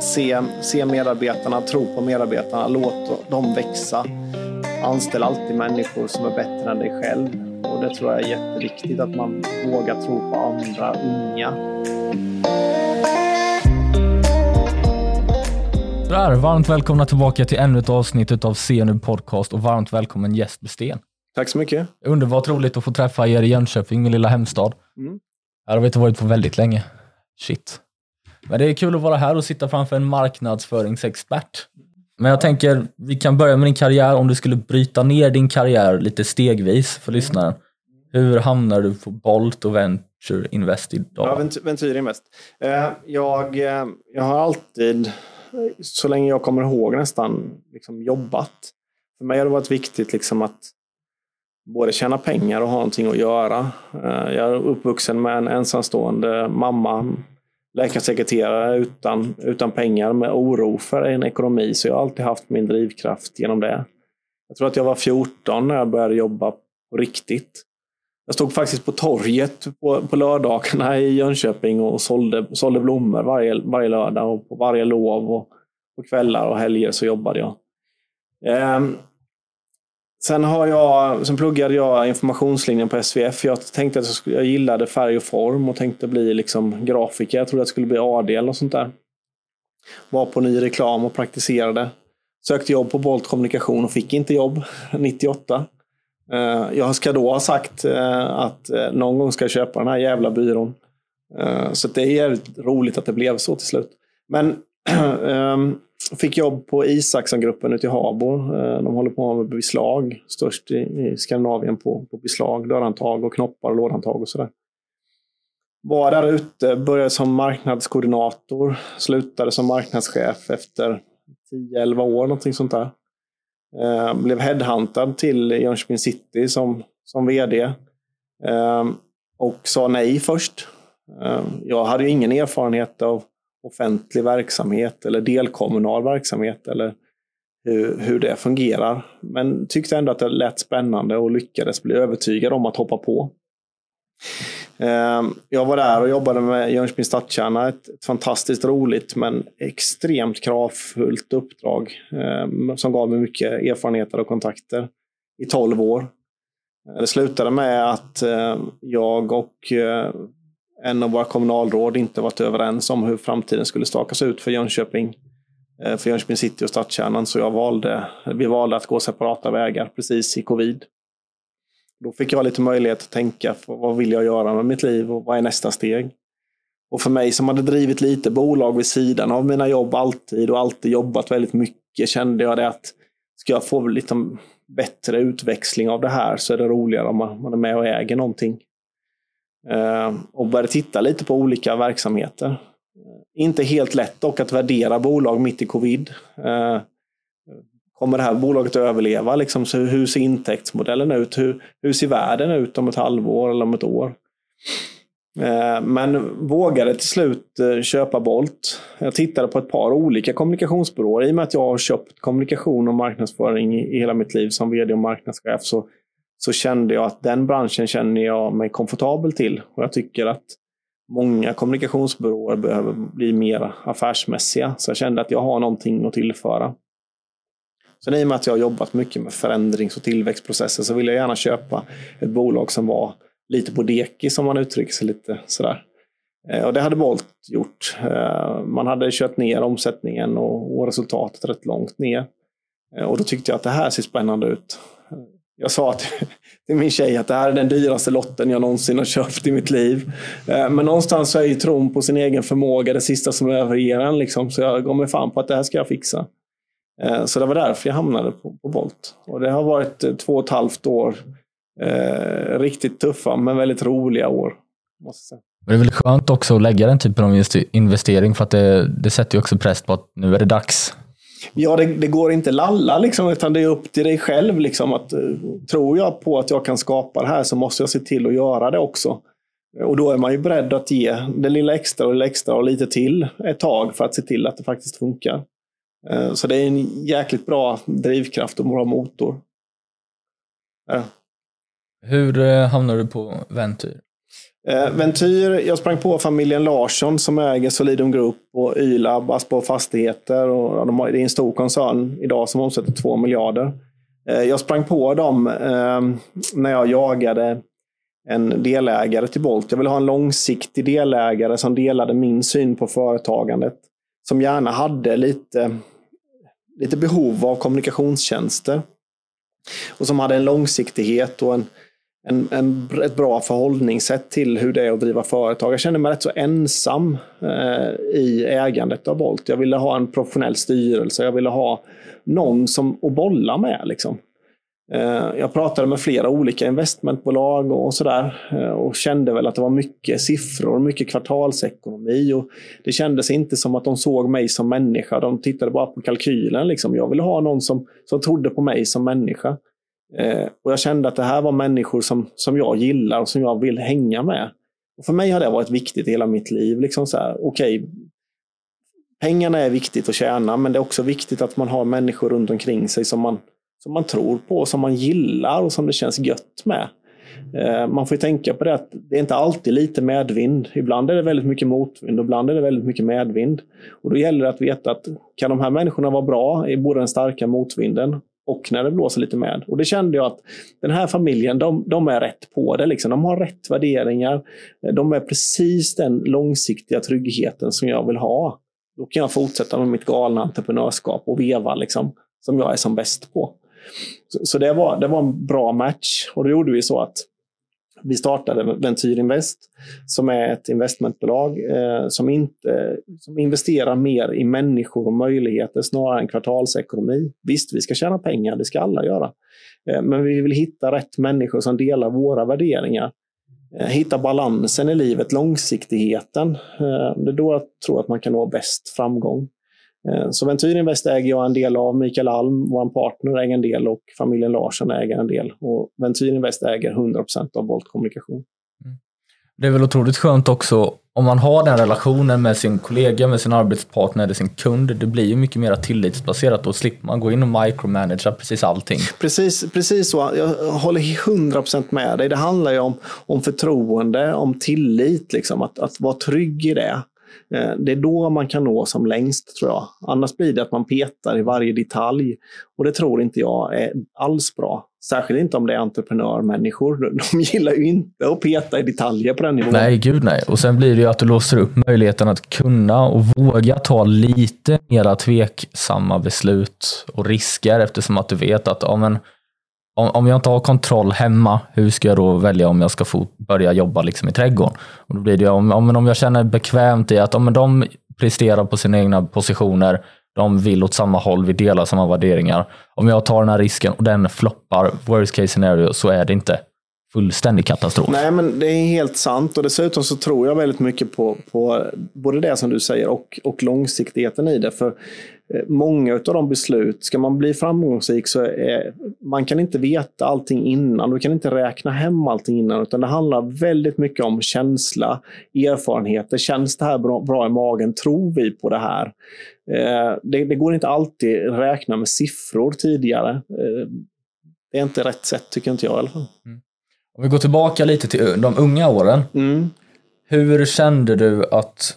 se, se medarbetarna, tro på medarbetarna, låt dem växa. Anställ alltid människor som är bättre än dig själv. Och det tror jag är jätteviktigt, att man vågar tro på andra unga. Där, varmt välkomna tillbaka till ännu ett avsnitt av CNU Podcast och varmt välkommen Jesper Sten. Tack så mycket. Underbart roligt att få träffa er i Jönköping, min lilla hemstad. Mm. Här har vi inte varit på väldigt länge. Shit. Men det är kul att vara här och sitta framför en marknadsföringsexpert. Men jag tänker, vi kan börja med din karriär. Om du skulle bryta ner din karriär lite stegvis för lyssnaren. Hur hamnar du på Bolt och Venture Invest idag? Ja, Venture Invest. Eh, jag, eh, jag har alltid, så länge jag kommer ihåg nästan, liksom jobbat. För mig har det varit viktigt liksom att både tjäna pengar och ha någonting att göra. Eh, jag är uppvuxen med en ensamstående mamma, läkarsekreterare utan, utan pengar, med oro för en ekonomi. Så jag har alltid haft min drivkraft genom det. Jag tror att jag var 14 när jag började jobba på riktigt. Jag stod faktiskt på torget på, på lördagarna i Jönköping och sålde, sålde blommor varje, varje lördag. Och på varje lov och på kvällar och helger så jobbade jag. Ehm, sen, har jag, sen pluggade jag informationslinjen på SVF. Jag tänkte att jag, gillade färg och form och tänkte bli liksom grafiker. Jag trodde att jag skulle bli AD eller något sånt där. Var på ny reklam och praktiserade. Sökte jobb på Bolt Kommunikation och fick inte jobb 98. Eh, jag ska då ha sagt eh, att eh, någon gång ska jag köpa den här jävla byrån. Så det är jävligt roligt att det blev så till slut. Men ehm, fick jobb på Isaksson-gruppen ute i Habo. Eh, de håller på med beslag, störst i i Skandinavien på, på beslag, dörrhandtag och knoppar och lådhandtag och sådär. Var där ute, började som marknadskoordinator, slutade som marknadschef efter 10-11 år, någonting sånt där. Eh, blev headhuntad till Jönköping City som, som vd. Eh, och sa nej först. Jag hade ju ingen erfarenhet av offentlig verksamhet eller delkommunal verksamhet eller hur, hur det fungerar. Men tyckte ändå att det lät spännande och lyckades bli övertygad om att hoppa på. Ehm, jag var där och jobbade med Jönköpings stadskärna. Ett, ett fantastiskt roligt men extremt kravfullt uppdrag eh, som gav mig mycket erfarenheter och kontakter i 12 år. Det slutade med att eh, jag och eh, en av våra kommunalråd inte varit överens om hur framtiden skulle stakas ut för Jönköping. Eh, för Jönköping city och stadskärnan. Så jag valde, vi valde att gå separata vägar precis i covid. Då fick jag lite möjlighet att tänka vad vill jag göra med mitt liv och vad är nästa steg? Och för mig som hade drivit lite bolag vid sidan av mina jobb alltid och alltid jobbat väldigt mycket kände jag det att ska jag få lite bättre utväxling av det här så är det roligare om man, man är med och äger någonting. Ehm, och började titta lite på olika verksamheter. Inte helt lätt dock att värdera bolag mitt i covid. Ehm, kommer det här bolaget att överleva? Liksom, så hur ser intäktsmodellen ut? Hur, hur ser världen ut om ett halvår eller om ett år? Ehm, men vågade till slut eh, köpa Bolt. Jag tittade på ett par olika kommunikationsbyråer. I och med att jag har köpt kommunikation och marknadsföring i i hela mitt liv som vd och marknadschef så, så kände jag att den branschen känner jag mig komfortabel till. Och jag tycker att många kommunikationsbyråer behöver bli mer affärsmässiga. Så jag kände att jag har någonting att tillföra. Sen i och med att jag har jobbat mycket med förändrings och tillväxtprocesser så vill jag gärna köpa ett bolag som var lite på dekis, som man uttrycker sig lite sådär. Eh, och det hade Bolt gjort. Eh, man hade kört ner omsättningen och resultatet rätt långt ner. Eh, och då tyckte jag att det här ser spännande ut. Jag sa till, till min tjej att det här är den dyraste lotten jag någonsin har köpt i mitt liv. Eh, men någonstans så är ju tron på sin egen förmåga det sista som överger en. Liksom. Så jag gav mig fan på att det här ska jag fixa. Eh, så det var därför jag hamnade på, på Bolt. Och det har varit eh, två och ett halvt år. Eh, riktigt tuffa men väldigt roliga år. Måste säga. Men det är väl skönt också att lägga den typen av investering för att det, det sätter ju också press på att nu är det dags. Ja, det, det går inte lalla liksom, utan det är upp till dig själv. Liksom, att, eh, tror jag på att jag kan skapa det här så måste jag se till att göra det också. Och då är man ju beredd att ge det lilla extra och det lilla extra och lite till ett tag för att se till att det faktiskt funkar. Eh, så det är en jäkligt bra drivkraft och bra motor. Ja. Hur hamnade du på Ventyr? Eh, Ventyr, jag sprang på familjen Larsson som äger Solidum Group och Ylab, Aspo Fastigheter. Och de har, det är en stor koncern idag som omsätter 2 miljarder. Eh, jag sprang på dem eh, när jag jagade en delägare till Bolt. Jag ville ha en långsiktig delägare som delade min syn på företagandet. Som gärna hade lite, lite behov av kommunikationstjänster. Och som hade en långsiktighet och en, en, en, ett bra förhållningssätt till hur det är att driva företag. Jag kände mig rätt så ensam eh, i ägandet av Bolt. Jag ville ha en professionell styrelse. Jag ville ha någon som att bolla med. Liksom. Eh, jag pratade med flera olika investmentbolag och sådär eh, och kände väl att det var mycket siffror, mycket kvartalsekonomi och det kändes inte som att de såg mig som människa. De tittade bara på kalkylen. Liksom. Jag ville ha någon som, som trodde på mig som människa. Eh, och jag kände att det här var människor som, som jag gillar och som jag vill hänga med. Och för mig har det varit viktigt i hela mitt liv. Liksom så här, okay, pengarna är viktigt att tjäna, men det är också viktigt att man har människor runt omkring sig som man, som man tror på, som man gillar och som det känns gött med. Eh, man får tänka på det att det är inte alltid lite medvind. Ibland är det väldigt mycket motvind och ibland är det väldigt mycket medvind. Och då gäller det att veta att kan de här människorna vara bra i både den starka motvinden och när det blåser lite med. Och det kände jag att den här familjen, de, de är rätt på det. Liksom. De har rätt värderingar. De är precis den långsiktiga tryggheten som jag vill ha. Då kan jag fortsätta med mitt galna entreprenörskap och veva liksom, som jag är som bäst på. Så, så, det, var, det var en bra match. Och då gjorde vi så att vi startade Ventyr Invest som är ett investmentbolag eh, som, inte, som investerar mer i människor och möjligheter snarare än kvartalsekonomi. Visst, vi ska tjäna pengar, det ska alla göra. Eh, men vi vill hitta rätt människor som delar våra värderingar. Eh, hitta balansen i livet, långsiktigheten. Eh, det är då jag tror att man kan nå bäst framgång. Eh, så Ventyr Invest äger jag en del av. Mikael Alm, vår partner, äger en del och familjen Larsson äger en del. Och Ventyr Invest äger 100% av Volt Kommunikation. Mm. Det är väl otroligt skönt också om man har den relationen med sin kollega, med sin arbetspartner eller sin kund. Det blir ju mycket mer tillitsbaserat. Då slipper man gå in och micromanagera precis allting. Precis, precis så. Jag håller 100% med dig. Det handlar ju om, om förtroende, om tillit. Liksom. Att, att vara trygg i det. Eh, det är då man kan nå som längst, tror jag. Annars blir det att man petar i varje detalj. Och det tror inte jag är alls bra. Särskilt inte om det är entreprenörmänniskor. De gillar ju inte att peta i detaljer på den nivån. Nej, gud nej. Och sen blir det ju att du låser upp möjligheten att kunna och våga ta lite mera tveksamma beslut och risker eftersom att du vet att ja, men, om, om jag inte har kontroll hemma, hur ska jag då välja om jag ska få börja jobba liksom i trädgården? Och då blir det om, om, om jag känner bekvämt i att om de presterar på sina egna positioner, de vill åt samma håll, vi delar samma värderingar. Om jag tar den här risken och den floppar, worst case scenario, så är det inte fullständig katastrof. Nej, men det är helt sant och dessutom så tror jag väldigt mycket på, på både det som du säger och, och långsiktigheten i det. För många av de beslut, ska man bli framgångsrik så är, man kan inte veta allting innan. Du kan inte räkna hem allting innan, utan det handlar väldigt mycket om känsla, erfarenheter. Känns det här bra, bra i magen? Tror vi på det här? Eh, det, det, går inte alltid räkna med siffror tidigare. Eh, det är inte rätt sätt, tycker inte jag i alla fall. Mm. Om vi går tillbaka lite till de unga åren. Mm. Hur kände du att,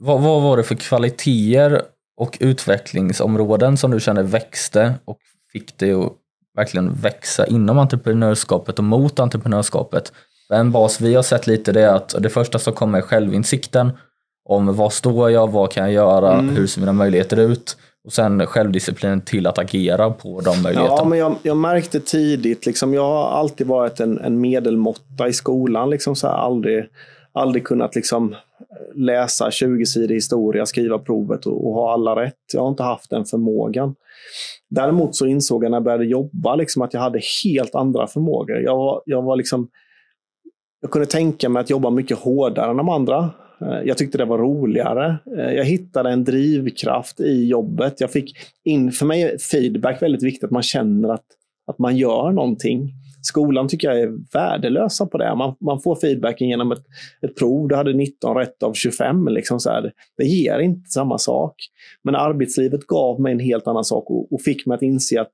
vad, vad var det för kvaliteter och utvecklingsområden som du kände växte och fick dig att verkligen växa inom entreprenörskapet och mot entreprenörskapet? En bas vi har sett lite det är att det första som kommer är självinsikten om vad står jag, vad kan jag göra, mm. hur ser mina möjligheter ut? Och sen självdisciplinen till att agera på de möjligheterna. Ja, men jag, jag märkte tidigt, liksom, jag har alltid varit en, en medelmåtta i skolan. Liksom, så här, aldrig, aldrig kunnat liksom, läsa 20 sidor historia, skriva provet och, och, ha alla rätt. Jag har inte haft den förmågan. Däremot så insåg jag när jag började jobba liksom, att jag hade helt andra förmågor. Jag, var, jag, var liksom, jag kunde tänka mig att jobba mycket hårdare än de andra. Eh, jag tyckte det var roligare. Eh, jag hittade en drivkraft i jobbet. Jag fick in, för mig är feedback väldigt viktigt, att man känner att, att man gör någonting. Skolan tycker jag är värdelösa på det. Man, man får feedbacken genom ett, ett prov. Du hade 19 rätt av 25. Liksom så här. Det ger inte samma sak. Men arbetslivet gav mig en helt annan sak och, och fick mig att inse att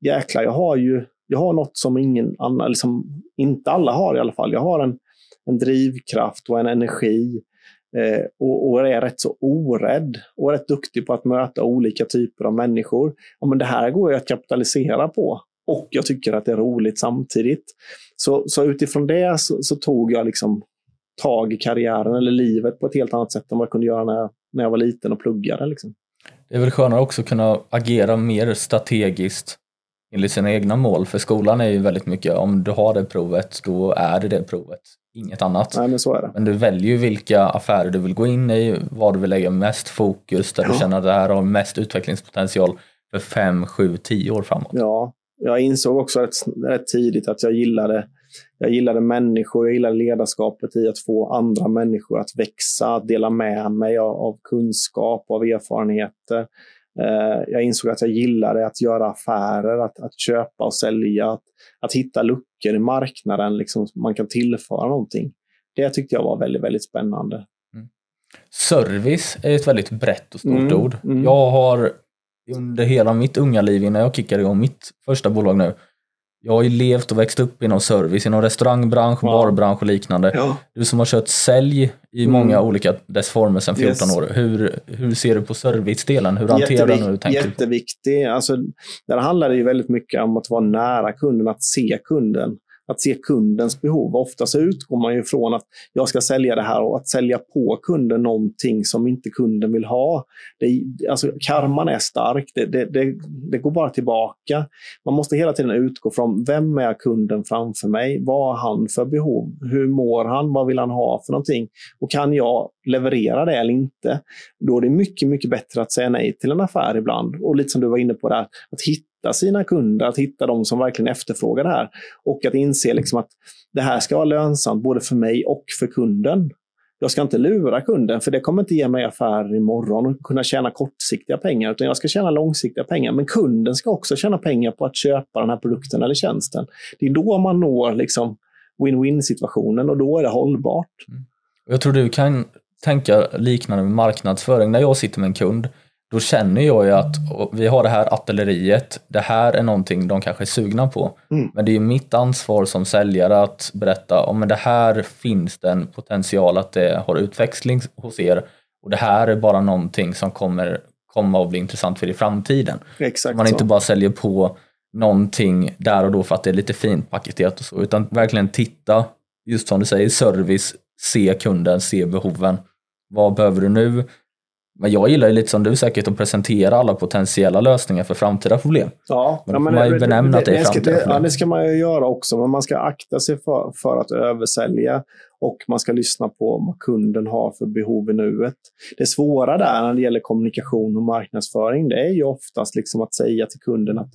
jäklar, jag har ju jag har något som ingen annan, liksom, inte alla har i alla fall. Jag har en, en drivkraft och en energi eh, och, och, är rätt så orädd och rätt duktig på att möta olika typer av människor. Ja, men det här går ju att kapitalisera på och jag tycker att det är roligt samtidigt. Så, så utifrån det så, så, tog jag liksom tag i karriären eller livet på ett helt annat sätt än vad jag kunde göra när jag, när jag var liten och pluggade. Liksom. Det är väl skönare också att kunna agera mer strategiskt enligt sina egna mål. För skolan är ju väldigt mycket, om du har det provet, då är det det provet. Inget annat. Nej, men, så är det. men du väljer ju vilka affärer du vill gå in i, vad du vill lägga mest fokus, där ja. du känner att det här har mest utvecklingspotential för fem, sju, tio år framåt. Ja, jag insåg också rätt, rätt tidigt att jag gillade, jag gillade människor, jag gillade ledarskapet i att få andra människor att växa, att dela med mig av, av kunskap, av erfarenheter. Eh, jag insåg att jag gillade att göra affärer, att, att köpa och sälja, att, att hitta luckor i marknaden, liksom, man kan tillföra någonting. Det tyckte jag var väldigt, väldigt spännande. Mm. Service är ett väldigt brett och stort mm, ord. Mm. Jag har under hela mitt unga liv innan jag kickade igång mitt första bolag nu. Jag har ju levt och växt upp inom service, inom restaurangbransch, ja. barbransch och liknande. Ja. Du som har kört sälj i mm. många olika dess former sedan 14 yes. år. Hur, hur ser du på servicedelen? Hur hanterar du den? Jätteviktig. Alltså, där handlar det ju väldigt mycket om att vara nära kunden, att se kunden att se kundens behov. Ofta så utgår man ju från att jag ska sälja det här och att sälja på kunden någonting som inte kunden vill ha. Det, alltså, karman är stark, det, det, det, det går bara tillbaka. Man måste hela tiden utgå från vem är kunden framför mig? Vad har han för behov? Hur mår han? Vad vill han ha för någonting? Och kan jag leverera det eller inte? Då är det mycket, mycket bättre att säga nej till en affär ibland. Och lite som du var inne på där, att hitta hitta sina kunder, att hitta de som verkligen efterfrågar det här. Och att inse liksom att det här ska vara lönsamt både för mig och för kunden. Jag ska inte lura kunden, för det kommer inte ge mig affärer imorgon och kunna tjäna kortsiktiga pengar, utan jag ska tjäna långsiktiga pengar. Men kunden ska också tjäna pengar på att köpa den här produkten eller tjänsten. Det är då man når liksom win-win situationen och då är det hållbart. Mm. Jag tror du kan tänka liknande med marknadsföring. När jag sitter med en kund, då känner jag ju att vi har det här artilleriet, det här är någonting de kanske är sugna på. Mm. Men det är mitt ansvar som säljare att berätta om det här finns det en potential att det har utväxling hos er och det här är bara någonting som kommer komma och bli intressant för i framtiden. Exakt Man inte bara säljer på någonting där och då för att det är lite fint paketerat och så, utan verkligen titta, just som du säger, service, se kunden, se behoven. Vad behöver du nu? Men jag gillar ju lite som du säkert att presentera alla potentiella lösningar för framtida problem. Ja, men då får man ju benämna det, att det är framtida det, problem. Ja, det ska man ju göra också, men man ska akta sig för, för att översälja och man ska lyssna på vad kunden har för behov i nuet. Det svåra där när det gäller kommunikation och marknadsföring, det är ju oftast liksom att säga till kunden att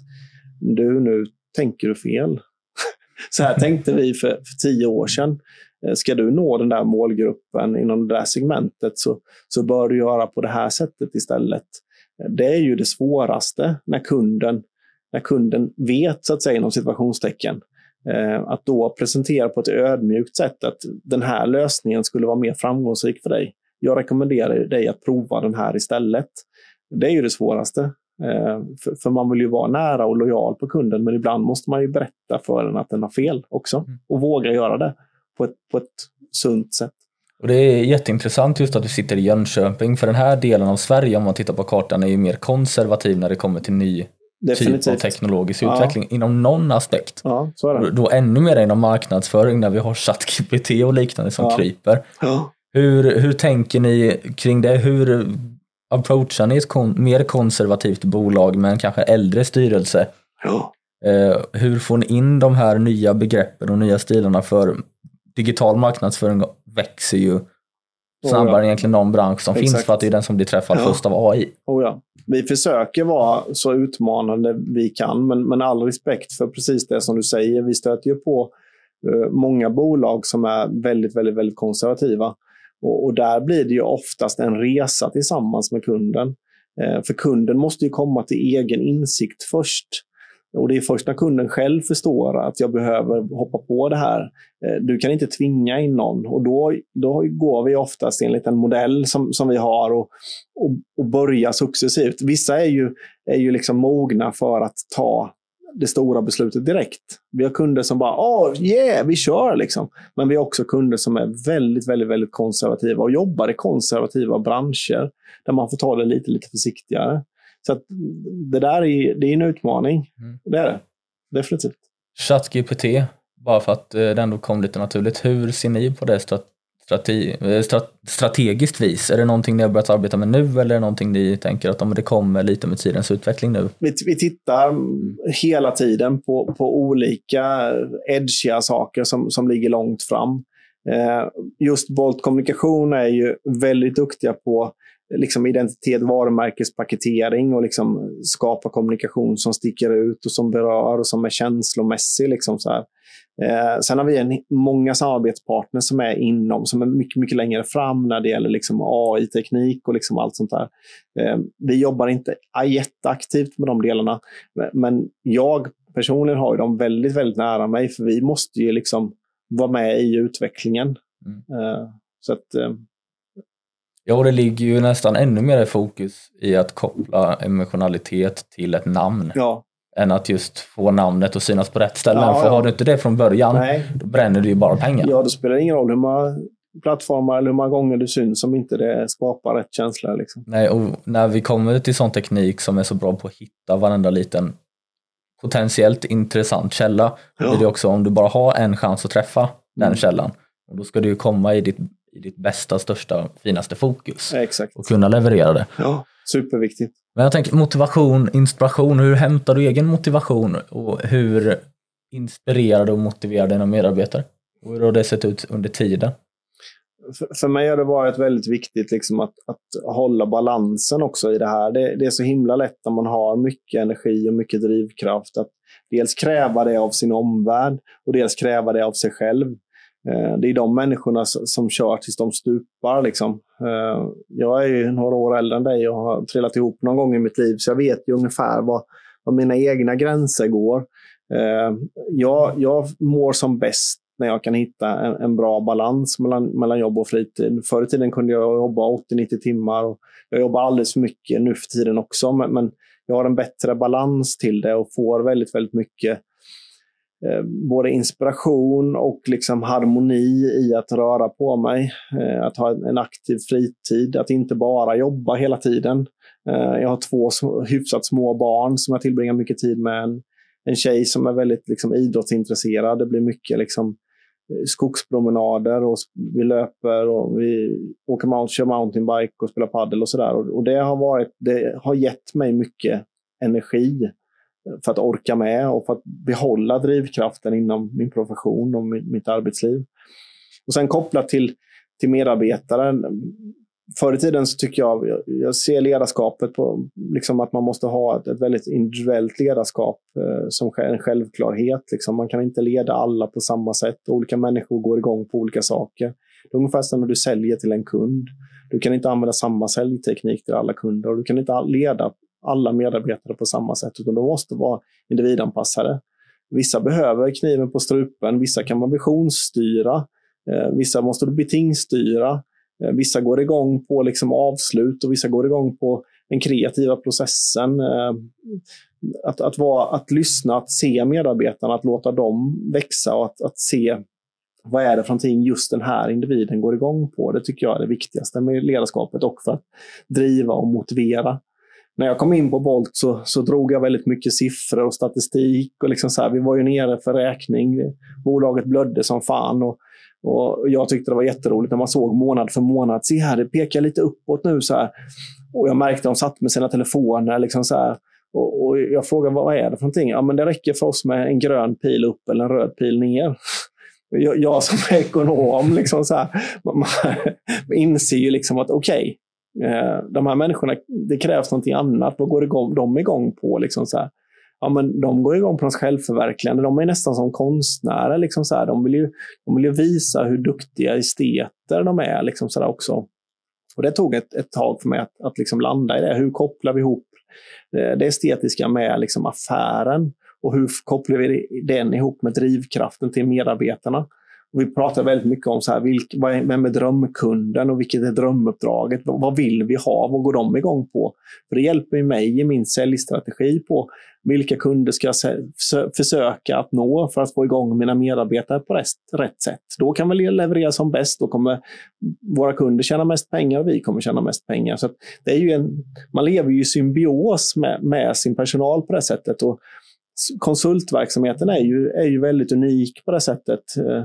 du, nu tänker du fel. Så här tänkte vi för, för tio år sedan. Eh, ska du nå den där målgruppen inom det där segmentet så, så bör du göra på det här sättet istället. Eh, det är ju det svåraste när kunden, när kunden vet, så att säga, inom situationstecken, eh, att då presentera på ett ödmjukt sätt att den här lösningen skulle vara mer framgångsrik för dig. Jag rekommenderar dig att prova den här istället. Det är ju det svåraste. För man vill ju vara nära och lojal på kunden, men ibland måste man ju berätta för den att den har fel också mm. och våga göra det på ett, på ett sunt sätt. Och det är jätteintressant just att du sitter i Jönköping, för den här delen av Sverige, om man tittar på kartan, är ju mer konservativ när det kommer till ny Definitivt. typ av teknologisk ja. utveckling inom någon aspekt. Ja. Då ännu mer inom marknadsföring när vi har ChatGPT och liknande som ja. kryper. Ja. Hur, hur tänker ni kring det? Hur approachar ni ett kon mer konservativt bolag med en kanske äldre styrelse? Ja. Eh, hur får ni in de här nya begreppen och nya stilarna för digital marknadsföring växer ju snabbare oh ja. än egentligen någon bransch som Exakt. finns för att det är den som blir träffad ja. först av AI. Oh ja. Vi försöker vara så utmanande vi kan, men, men all respekt för precis det som du säger. Vi stöter ju på uh, många bolag som är väldigt, väldigt, väldigt konservativa. Och, och, där blir det ju oftast en resa tillsammans med kunden. Uh, för kunden måste ju komma till egen insikt först. Och det är först när kunden själv förstår att jag behöver hoppa på det här. Eh, du kan inte tvinga in någon och då, då går vi oftast enligt en modell som, som vi har och, och, och börjar successivt. Vissa är ju, är ju liksom mogna för att ta det stora beslutet direkt. Vi har kunder som bara, oh, yeah, vi kör liksom. Men vi har också kunder som är väldigt, väldigt, väldigt konservativa och jobbar i konservativa branscher där man får ta det lite, lite försiktigare. Så det där är, det är en utmaning. Mm. Det är det. Definitivt. ChatGPT, bara för att eh, det ändå kom lite naturligt. Hur ser ni på det strate eh, strategiskt vis? Är det någonting ni har börjat arbeta med nu eller är det någonting ni tänker att det kommer lite med tidens utveckling nu? Vi, vi tittar hela tiden på, på olika edgiga saker som, som ligger långt fram. Eh, just Bolt Kommunikation är ju väldigt duktiga på liksom identitet, varumärkespaketering och liksom skapa kommunikation som sticker ut och som berör och som är känslomässig. Liksom så här. Eh, sen har vi en, många samarbetspartners som är inom, som är mycket, mycket längre fram när det gäller liksom AI-teknik och liksom allt sånt där. Eh, vi jobbar inte jätteaktivt med de delarna, men jag personligen har dem väldigt, väldigt nära mig, för vi måste ju liksom vara med i utvecklingen. Mm. Eh, så att, eh, Ja, och det ligger ju nästan ännu mer i fokus i att koppla emotionalitet till ett namn. Ja. Än att just få namnet att synas på rätt ställen. Ja, För ja. har du inte det från början, Nej. då bränner du ju bara pengar. Ja, då spelar det ingen roll hur många plattformar eller hur många gånger du syns om inte det skapar rätt känsla. Liksom. Nej, och när vi kommer till sån teknik som är så bra på att hitta varenda liten potentiellt intressant källa, ja. blir det också om du bara har en chans att träffa mm. den källan, och då ska du ju komma i ditt i ditt bästa, största, finaste fokus. Exakt. Och kunna leverera det. Ja, superviktigt. Men jag tänker motivation, inspiration. Hur hämtar du egen motivation och hur inspirerar du och motiverar dina medarbetare? Och hur har det sett ut under tiden? För, för mig har det varit väldigt viktigt liksom att, att hålla balansen också i det här. Det, det, är så himla lätt när man har mycket energi och mycket drivkraft att dels kräva det av sin omvärld och dels kräva det av sig själv. Eh, det är de människorna som kör tills de stupar. Liksom. Eh, jag är ju några år äldre än dig och har trillat ihop någon gång i mitt liv, så jag vet ju ungefär var, var mina egna gränser går. Eh, jag, jag mår som bäst när jag kan hitta en, en, bra balans mellan, mellan jobb och fritid. Förr i tiden kunde jag jobba 80-90 timmar och jag jobbar alldeles för mycket nu för tiden också, men, men jag har en bättre balans till det och får väldigt, väldigt mycket Eh, både inspiration och liksom harmoni i att röra på mig. Eh, att ha en aktiv fritid, att inte bara jobba hela tiden. Eh, jag har två hyfsat små barn som jag tillbringar mycket tid med. En, en tjej som är väldigt liksom, idrottsintresserad. Det blir mycket liksom, skogspromenader och vi löper och vi åker mount, kör mountainbike och spelar paddel och sådär. Och det, har varit, det har gett mig mycket energi för att orka med och för att behålla drivkraften inom min profession och mitt arbetsliv. Och sen kopplat till, till medarbetaren. Förr i tiden så tycker jag, jag ser ledarskapet på liksom att man måste ha ett, ett väldigt individuellt ledarskap eh, som en självklarhet. Liksom. Man kan inte leda alla på samma sätt. Olika människor går igång på olika saker. Det är ungefär som när du säljer till en kund. Du kan inte använda samma säljteknik till alla kunder och du kan inte leda alla medarbetare på samma sätt, utan de måste vara individanpassade. Vissa behöver kniven på strupen, vissa kan man visionsstyra, eh, vissa måste betingstyra, eh, vissa går igång på liksom avslut och vissa går igång på den kreativa processen. Eh, att, att, vara, att lyssna, att se medarbetarna, att låta dem växa och att, att se vad är det för någonting just den här individen går igång på. Det tycker jag är det viktigaste med ledarskapet och för att driva och motivera när jag kom in på Bolt så, så drog jag väldigt mycket siffror och statistik. Och liksom så här, vi var ju nere för räkning. Bolaget blödde som fan. Och, och jag tyckte det var jätteroligt när man såg månad för månad. Se här, det pekar lite uppåt nu. så här. Och Jag märkte att de satt med sina telefoner. Liksom så här. Och, och Jag frågade vad är det för någonting? Ja, men det räcker för oss med en grön pil upp eller en röd pil ner. Jag, jag som är ekonom liksom så här, man, man inser ju liksom att okej, okay, Eh, de här människorna, det krävs någonting annat. Vad går igång, de igång på? Liksom så här. Ja, men de går igång på något självförverkligande. De är nästan som konstnärer. Liksom så här. De, vill ju, de vill ju visa hur duktiga esteter de är. Liksom så också. Och Det tog ett, ett tag för mig att, att liksom landa i det. Hur kopplar vi ihop eh, det estetiska med liksom affären? Och hur kopplar vi den ihop med drivkraften till medarbetarna? Och vi pratar väldigt mycket om så här, vilk, vem är drömkunden och vilket är drömuppdraget? Vad vill vi ha? Vad går de igång på? För det hjälper mig i min säljstrategi på vilka kunder ska jag försöka att nå för att få igång mina medarbetare på rätt sätt. Då kan vi leverera som bäst. Då kommer våra kunder tjäna mest pengar och vi kommer tjäna mest pengar. Så det är ju en, man lever ju i symbios med, med sin personal på det sättet. Och konsultverksamheten är ju, är ju väldigt unik på det sättet. Eh,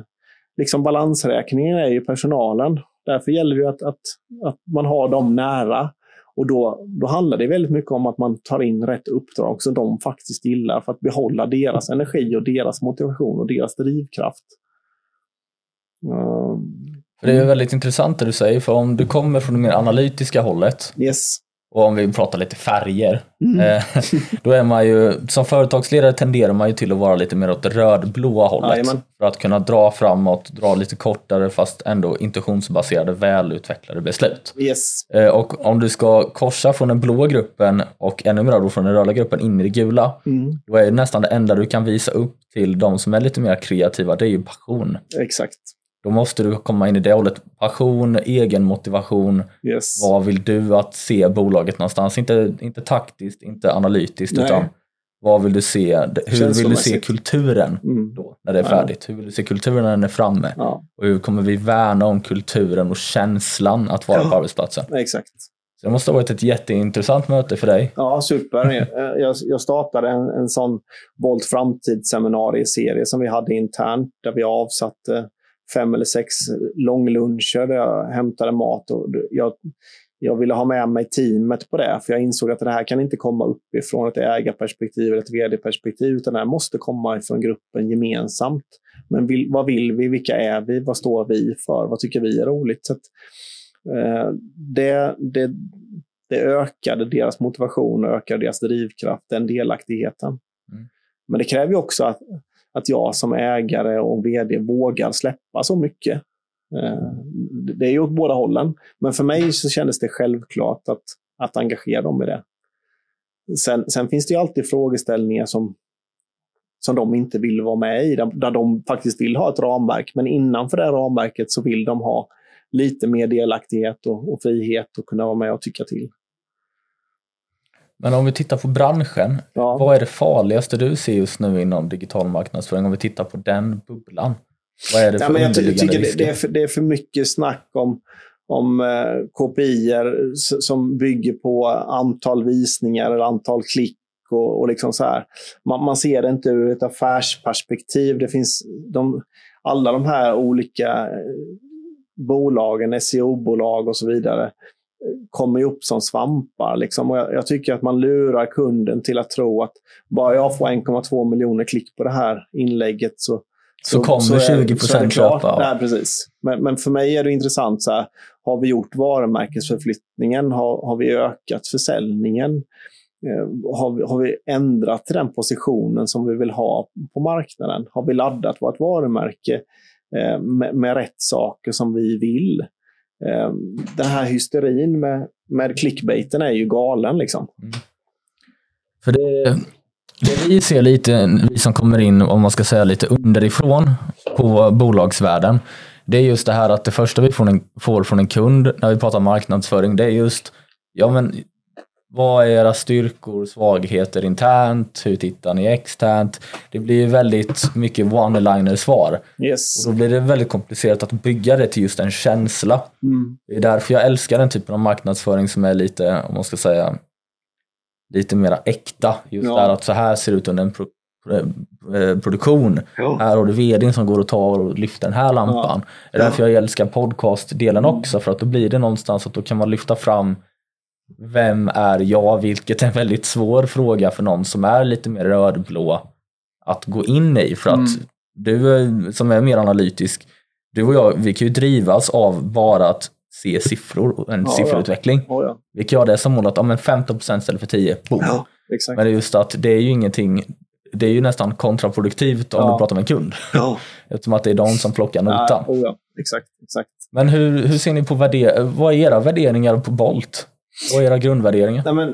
Liksom balansräkningen är ju personalen. Därför gäller det att, att, att man har dem nära. Och då, då handlar det väldigt mycket om att man tar in rätt uppdrag som de faktiskt gillar för att behålla deras energi och deras motivation och deras drivkraft. Um, det är väldigt intressant det du säger, för om du kommer från det mer analytiska hållet yes. Och om vi pratar lite färger, mm. Eh, då är man ju, som företagsledare tenderar man ju till att vara lite mer åt det rödblåa hållet. Jajamän. För att kunna dra framåt, dra lite kortare fast ändå intuitionsbaserade, välutvecklade beslut. Yes. Eh, och om du ska korsa från den blåa gruppen och ännu mer då från den röda gruppen in i det gula, mm. då är det nästan det enda du kan visa upp till de som är lite mer kreativa, det är ju passion. Exakt. Då måste du komma in i det hållet. Passion, egen motivation. Yes. Vad vill du att se bolaget någonstans? Inte, inte taktiskt, inte analytiskt, Nej. utan vad vill du se? Hur vill du se kulturen mm. då, när det är färdigt? Hur vill du se kulturen när den är framme? Ja. Och hur kommer vi värna om kulturen och känslan att vara ja. på arbetsplatsen? Exakt. Så det måste ha varit ett jätteintressant möte för dig. Ja, super. Jag, jag startade en, en sån Volt framtidsseminarieserie som vi hade internt där vi avsatte fem eller sex långluncher där jag hämtade mat. Och jag, jag ville ha med mig teamet på det, för jag insåg att det här kan inte komma uppifrån ett ägarperspektiv eller ett vd-perspektiv, utan det här måste komma ifrån gruppen gemensamt. Men vill, vad vill vi? Vilka är vi? Vad står vi för? Vad tycker vi är roligt? Så att, eh, det, det, det ökade deras motivation och ökade deras drivkraft, den delaktigheten. Mm. Men det kräver också att, att jag som ägare och vd vågar släppa så mycket. Eh, det är ju åt båda hållen. Men för mig så kändes det självklart att, att engagera dem i det. Sen, sen finns det ju alltid frågeställningar som, som de inte vill vara med i, där, där de faktiskt vill ha ett ramverk. Men innanför det ramverket så vill de ha lite mer delaktighet och, och frihet och kunna vara med och tycka till. Men om vi tittar på branschen, ja. vad är det farligaste du ser just nu inom digital marknadsföring? Om vi tittar på den bubblan. Vad är det för ja, jag tycker det, det, är för, det är för mycket snack om, om eh, KPI som bygger på antal visningar eller antal klick. Och, och liksom så här. Man, man, ser det inte ur ett affärsperspektiv. Det finns de, alla de här olika eh, bolagen, SEO-bolag och så vidare kommer upp som svampar. Liksom. Och jag, jag, tycker att man lurar kunden till att tro att bara jag får 1,2 miljoner klick på det här inlägget så, så, så kommer så 20 procent köpa. Nej, precis. Men, men, för mig är det intressant. Så här, har vi gjort varumärkesförflyttningen? Har, har vi ökat försäljningen? Eh, har, vi, har vi ändrat till den positionen som vi vill ha på marknaden? Har vi laddat vårt varumärke eh, med, med rätt saker som vi vill? Ehm, den här hysterin med, med clickbaiten är ju galen. Liksom. Mm. För det, det vi ser lite, vi som kommer in, om man ska säga lite underifrån på bolagsvärlden, det är just det här att det första vi får, en, får från en kund när vi pratar marknadsföring, det är just ja men vad är era styrkor, svagheter internt? Hur tittar ni externt? Det blir väldigt mycket one-liner svar. Yes. Och då blir det väldigt komplicerat att bygga det till just en känsla. Mm. Det är därför jag älskar den typen av marknadsföring som är lite, om man ska säga, lite mera äkta. Just ja. där att så här ser det ut under en pro eh, produktion. Ja. Här har du vdn som går och tar och lyfter den här lampan. Ja. Det är därför jag älskar podcastdelen också, för att då blir det någonstans att då kan man lyfta fram vem är jag? Vilket är en väldigt svår fråga för någon som är lite mer rödblå att gå in i. För att mm. du som är mer analytisk, du och jag, vi kan ju drivas av bara att se siffror och en ja, sifferutveckling. Ja. Ja, vi kan ha det som mål att ja, men 15% istället för 10, boom. Men det är just att det är ju ingenting, det är ju nästan kontraproduktivt om du pratar med en kund. Eftersom att det är de som plockar notan. Ja, Exakt, exakt. Men hur, hur ser ni på värder vad är era värderingar på Bolt? Vad är era grundvärderingar? Nej, men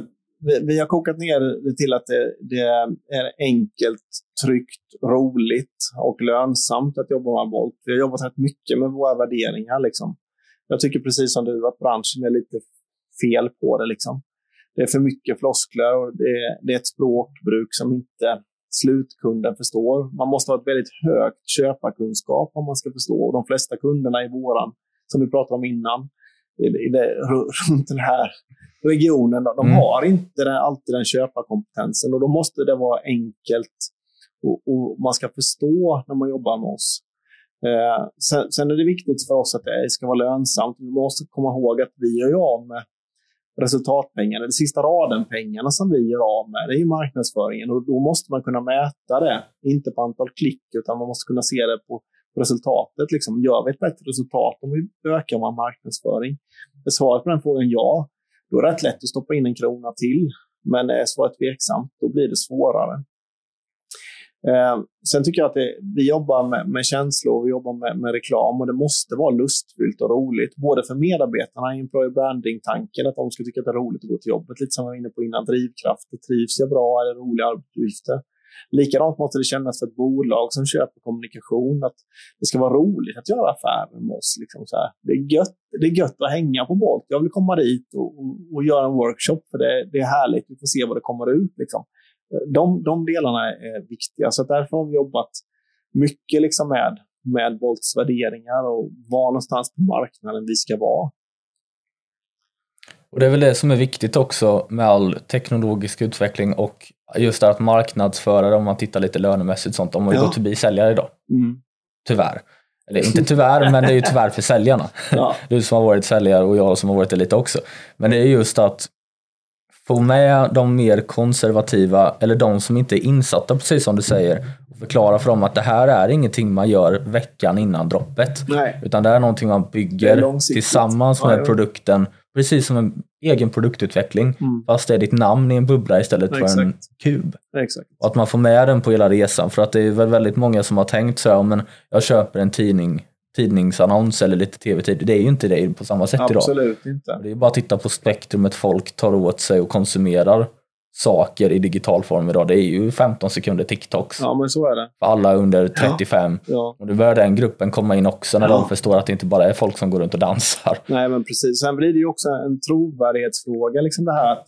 vi, vi, har kokat ner det till att det, det, är enkelt, tryggt, roligt och lönsamt att jobba med Bolt. Vi har jobbat rätt mycket med våra värderingar. Liksom. Jag tycker precis som du att branschen är lite fel på det. Liksom. Det är för mycket floskler och det, det är ett språkbruk som inte slutkunden förstår. Man måste ha ett väldigt högt köparkunskap om man ska förstå. De flesta kunderna i våran, som vi pratade om innan, i, i det, runt den här regionen, de mm. har inte den, alltid den köparkompetensen och då måste det vara enkelt och, och man ska förstå när man jobbar med oss. Eh, sen, sen, är det viktigt för oss att det ska vara lönsamt. Vi måste komma ihåg att vi gör av med resultatpengarna, den sista raden-pengarna som vi gör av med, det är marknadsföringen. Och då måste man kunna mäta det, inte på antal klick, utan man måste kunna se det på resultatet. Liksom, gör vi ett bättre resultat om vi ökar vår marknadsföring? Är svaret på den frågan ja, då är det rätt lätt att stoppa in en krona till. Men är svaret tveksamt, då blir det svårare. Eh, sen tycker jag att det, vi jobbar med, med känslor, vi jobbar med, med, reklam och det måste vara lustfyllt och roligt. Både för medarbetarna i employer branding-tanken, att de ska tycka att det är roligt att gå till jobbet. Lite som jag var inne på innan, drivkraft. Trivs jag bra? Är det roliga arbetsuppgifter? Likadant måste det kännas för ett bolag som köper kommunikation, att det ska vara roligt att göra affärer med oss. Liksom så här. Det, är gött, det är gött att hänga på Bolt. Jag vill komma dit och, och, och göra en workshop, för det, det, är härligt. Vi får se vad det kommer ut. Liksom de, de delarna är viktiga. Så därför har vi jobbat mycket liksom med, med Bolts värderingar och var någonstans på marknaden vi ska vara. Och Det är väl det som är viktigt också med all teknologisk utveckling och just det att marknadsföra om man tittar lite lönemässigt sånt, om man ja. gått förbi säljare idag. Mm. Tyvärr. Eller inte tyvärr, men det är ju tyvärr för säljarna. Ja. Du som har varit säljare och jag som har varit det lite också. Men det är just att få med de mer konservativa, eller de som inte är insatta, precis som du säger, och förklara för dem att det här är ingenting man gör veckan innan droppet. Nej. Utan det är någonting man bygger tillsammans med ja. produkten, precis som en egen produktutveckling. Mm. Fast det är ditt namn i en bubbla istället för Exakt. en kub. Exakt. Och att man får med den på hela resan. För att det är väl väldigt många som har tänkt så här, men jag köper en tidning tidningsannons eller lite tv-tid. Det är ju inte det på samma sätt Absolut idag. inte. Det är bara att titta på spektrumet folk tar åt sig och konsumerar saker i digital form idag. Det är ju 15 sekunder TikToks. Ja, men så är det. För alla under 35. Ja. Ja. Och nu börjar den gruppen komma in också när ja. de förstår att det inte bara är folk som går runt och dansar. Nej, men precis. Sen blir det ju också en trovärdighetsfråga. Liksom det här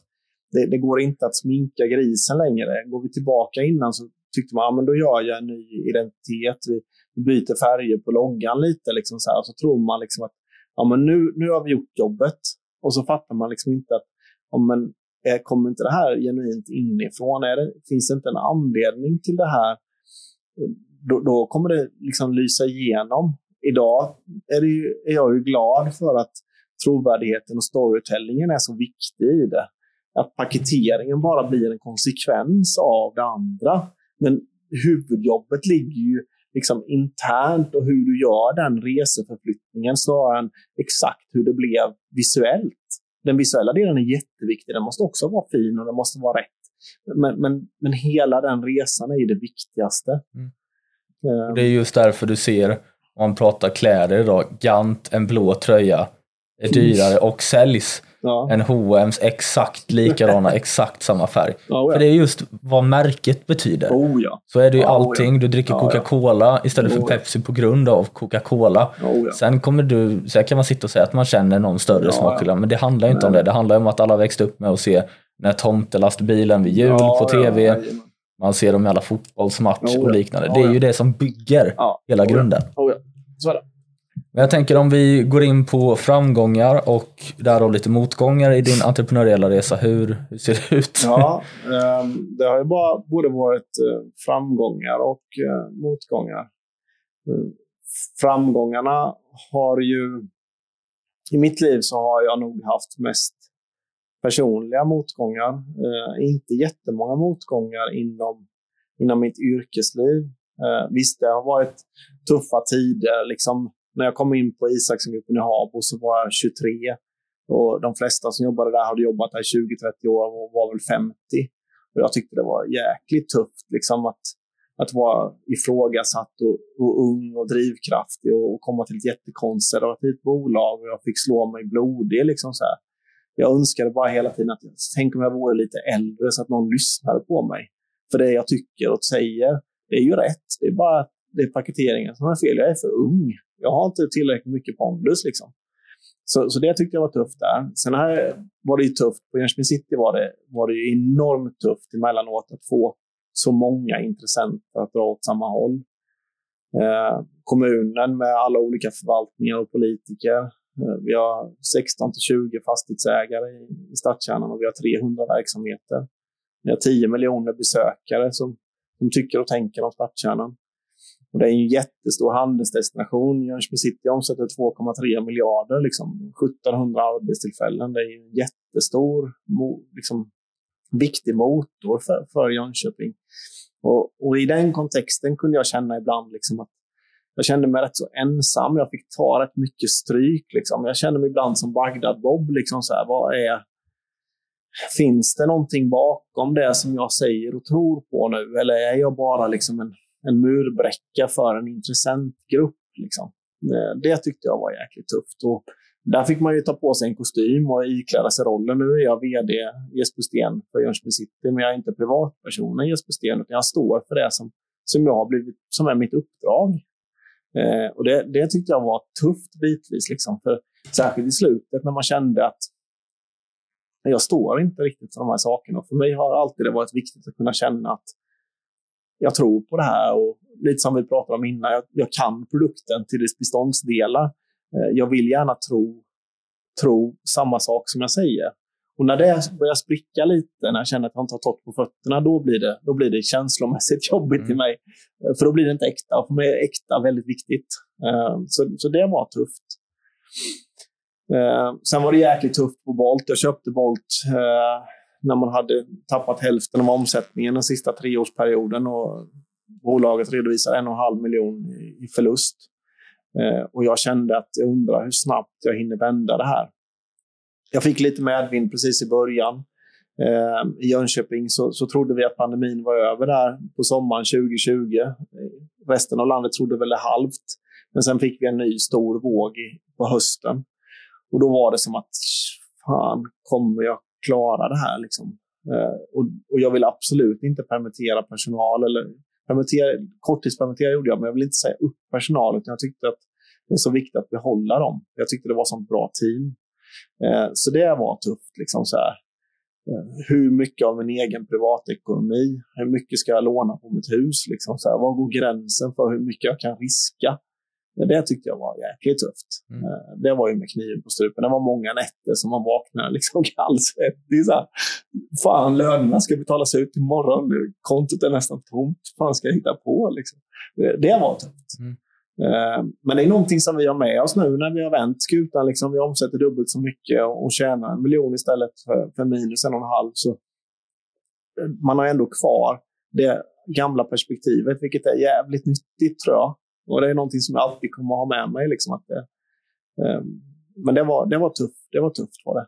det, det går inte att sminka grisen längre. Går vi tillbaka innan så tyckte man att ja, då gör jag en ny identitet. Vi, byter färger på loggan lite. Liksom så, här, så tror man liksom att ja, men nu, nu har vi gjort jobbet. Och så fattar man liksom inte att ja, men, Eh, kommer inte det här genuint inifrån? Är det, finns det inte en anledning till det här? Då, då kommer det liksom lysa igenom. Idag är, det ju, är jag ju glad för att trovärdigheten och storytellingen är så viktig i det. Att paketeringen bara blir en konsekvens av det andra. Men huvudjobbet ligger ju liksom internt och hur du gör den reseförflyttningen snarare än exakt hur det blev visuellt. Den visuella delen är jätteviktig. Den måste också vara fin och den måste vara rätt. Men, men, men hela den resan är ju det viktigaste. Mm. Um, det är just därför du ser, om man pratar kläder idag, Gant, en blå tröja, är dyrare och säljs ja. än H&M's exakt likadana, exakt samma färg. Oh, ja. För det är just vad märket betyder. Oh, ja. Så är det ju oh, allting. Du dricker Coca-Cola istället för Pepsi på grund av Coca-Cola. Sen kommer du, sen kan man sitta och säga att man känner någon större smakskillnad, men det handlar inte Nej. om det. Det handlar om att alla växte upp med att se när tomtelastbilen vid jul på tv. Man ser dem i alla fotbollsmatcher och liknande. Det är ju det som bygger hela grunden. Så är det. Men jag tänker om vi går in på framgångar och därav lite motgångar i din entreprenöriella resa. Hur, hur ser det ut? Ja, ehm, det har ju bara, både varit eh, framgångar och eh, motgångar. Mm. Framgångarna har ju... I mitt liv så har jag nog haft mest personliga motgångar. Eh, inte jättemånga motgångar inom, inom mitt yrkesliv. Visst, det har varit tuffa tider. Liksom, när jag kom in på Isaksengruppen i Habo så var jag 23. Och de flesta som jobbade där hade jobbat här 20-30 år och var väl 50. Och jag tyckte det var jäkligt tufft liksom att, att vara ifrågasatt och, och ung och drivkraftig och, och komma till ett jättekonservativt bolag och jag fick slå mig blodig. Liksom så här. jag önskade bara hela tiden att tänk om jag vore lite äldre så att någon lyssnade på mig. För det jag tycker och säger, det är ju rätt. Det är bara det är paketeringen som är fel. Jag är för ung. Jag har inte tillräckligt mycket pondus. Liksom. Så, så det tyckte jag var tufft där. Sen här var det ju tufft. På Jönköping City var det, var det ju enormt tufft emellanåt att få så många intressenter att dra åt samma håll. Eh, kommunen med alla olika förvaltningar och politiker. Eh, vi har 16 till 20 fastighetsägare i, i stadskärnan och vi har 300 verksamheter. Vi har 10 miljoner besökare som, som tycker och tänker om stadskärnan. Och det är en jättestor handelsdestination. Jönköping City omsätter 2,3 miljarder, liksom 1700 arbetstillfällen. Det är en jättestor, liksom, viktig motor för, för Jönköping. Och, och, i den kontexten kunde jag känna ibland liksom att jag kände mig rätt så ensam. Jag fick ta rätt mycket stryk. Liksom. Jag kände mig ibland som Bagdad-Bob. Liksom så här, vad är, finns det någonting bakom det som jag säger och tror på nu? Eller är jag bara liksom en en murbräcka för en intressentgrupp. Liksom. Eh, det tyckte jag var jäkligt tufft. Och där fick man ju ta på sig en kostym och ikläda sig rollen. Nu är jag vd Jesper Sten för Jönköping City, men jag är inte privatpersonen Jesper Sten, utan jag står för det som, som, jag har blivit, som är mitt uppdrag. Eh, och det, det tyckte jag var tufft bitvis, liksom, för särskilt i slutet när man kände att jag står inte riktigt för de här sakerna. För mig har alltid det varit viktigt att kunna känna att jag tror på det här och lite som vi pratade om innan, jag, jag kan produkten till dess beståndsdelar. Eh, jag vill gärna tro, tro samma sak som jag säger. Och när det börjar spricka lite, när jag känner att jag inte har tagit på fötterna, då blir det, då blir det känslomässigt jobbigt mm. till mig. Eh, för då blir det inte äkta. Och för mig är äkta väldigt viktigt. Eh, så, så det var tufft. Sen var det jäkligt tufft på Bolt. Jag köpte Bolt när man hade tappat hälften av omsättningen den sista treårsperioden och bolaget redovisar en och en halv miljon i förlust. Eh, och jag kände att jag undrar hur snabbt jag hinner vända det här. Jag fick lite medvind precis i början. Eh, I Jönköping så, så trodde vi att pandemin var över där på sommaren 2020. Resten av landet trodde väl det halvt. Men sen fick vi en ny stor våg på hösten. Och då var det som att fan, kommer jag klara det här. Liksom. Eh, och, och, jag vill absolut inte permittera personal. Eller permittera, korttidspermittera gjorde jag, men jag vill inte säga upp personal. Utan jag tyckte att det är så viktigt att behålla dem. Jag tyckte det var så bra team. Eh, så det var tufft. Liksom så här. Eh, hur mycket av min egen privatekonomi, hur mycket ska jag låna på mitt hus? Liksom så här, var går gränsen för hur mycket jag kan riska? Det tyckte jag var jäkligt tufft. Mm. Eh, det var ju med kniven på strupen. Det var många nätter som man vaknade liksom kallsvettig. Fan, lönerna ska betalas ut imorgon. Kontot är nästan tomt. fan ska jag hitta på? Liksom. Det var tufft. Mm. Eh, men det är någonting som vi har med oss nu när vi har vänt skutan. Liksom, vi omsätter dubbelt så mycket och tjänar en miljon istället för, för minus en och en halv. Så eh, man har ändå kvar det gamla perspektivet, vilket är jävligt nyttigt tror jag. Och det är någonting som jag alltid kommer att ha med mig. Liksom, att det, um, men det var, det var tufft. Det var tufft var det.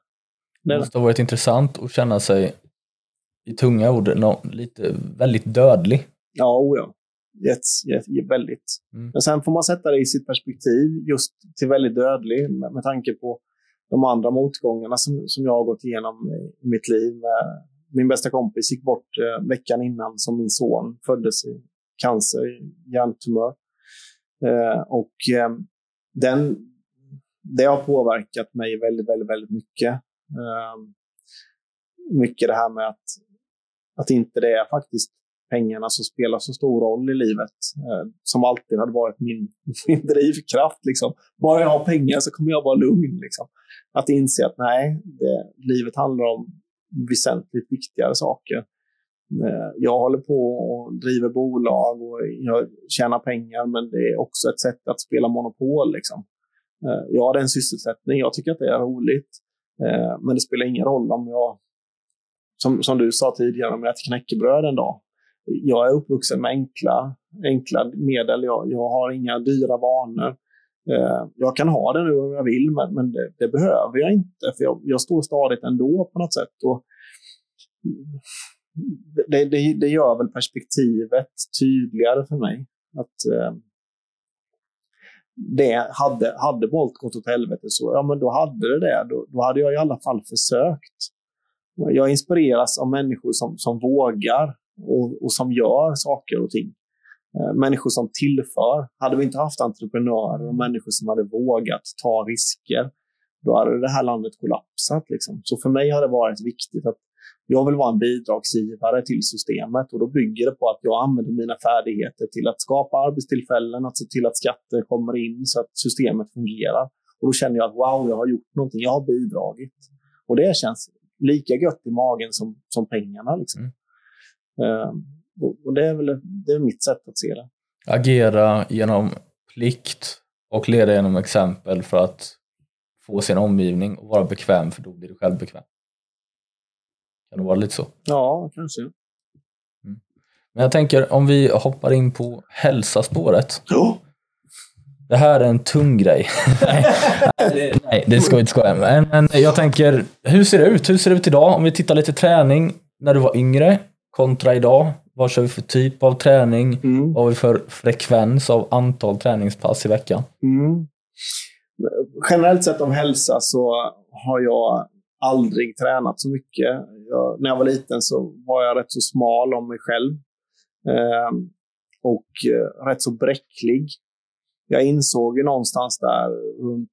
Det måste ha varit intressant att känna sig, i tunga ord, no, lite väldigt dödlig. Ja, oh ja. Yes, yes, väldigt. Mm. Men sen får man sätta det i sitt perspektiv, just till väldigt dödlig, med, med tanke på de andra motgångarna som, som jag har gått igenom i mitt liv. Min bästa kompis gick bort eh, veckan innan som min son föddes i cancer, hjärntumör. Eh, och eh, den, det har påverkat mig väldigt, väldigt, väldigt mycket. Eh, mycket det här med att, att inte det är faktiskt pengarna som spelar så stor roll i livet. Eh, som alltid hade varit min, min drivkraft. Liksom. Bara jag har pengar så kommer jag vara lugn. Liksom. Att inse att nej, det, livet handlar om väsentligt viktigare saker. Eh, jag håller på och driver bolag och jag tjänar pengar, men det är också ett sätt att spela monopol. Liksom. Eh, jag har en sysselsättning, jag tycker att det är roligt, eh, men det spelar ingen roll om jag, som, som du sa tidigare, om jag äter knäckebröd en dag. Jag är uppvuxen med enkla, enkla medel, jag, jag har inga dyra vanor. Jag kan ha det nu om jag vill, men, men det, det behöver jag inte, för jag, jag står stadigt ändå på något sätt. Och, det, det, det gör väl perspektivet tydligare för mig. Att, eh, det hade, hade Bolt gått åt helvete så ja, men då hade det det. Då, då hade jag i alla fall försökt. Jag inspireras av människor som, som vågar och, och som gör saker och ting. Eh, människor som tillför. Hade vi inte haft entreprenörer och människor som hade vågat ta risker, då hade det här landet kollapsat. Liksom. Så för mig har det varit viktigt att jag vill vara en bidragsgivare till systemet och då bygger det på att jag använder mina färdigheter till att skapa arbetstillfällen, att se till att skatter kommer in så att systemet fungerar. Och då känner jag att wow, jag har gjort någonting, jag har bidragit. Och det känns lika gött i magen som, som pengarna. Liksom. Mm. Uh, och det är väl det är mitt sätt att se det. Agera genom plikt och leda genom exempel för att få sin omgivning och vara bekväm, för då blir du själv bekväm. Kan det vara lite så? Ja, kanske. Mm. Men jag tänker om vi hoppar in på hälsaspåret. Ja. Det här är en tung grej. nej, det ska vi inte skoja med. Men jag tänker, hur ser det ut? Hur ser det ut idag? Om vi tittar lite träning när du var yngre kontra idag. Vad kör vi för typ av träning? Mm. Vad har vi för frekvens av antal träningspass i veckan? Mm. Generellt sett om hälsa så har jag aldrig tränat så mycket. Jag, när jag var liten så var jag rätt så smal om mig själv. Eh, och eh, rätt så bräcklig. Jag insåg ju någonstans där runt,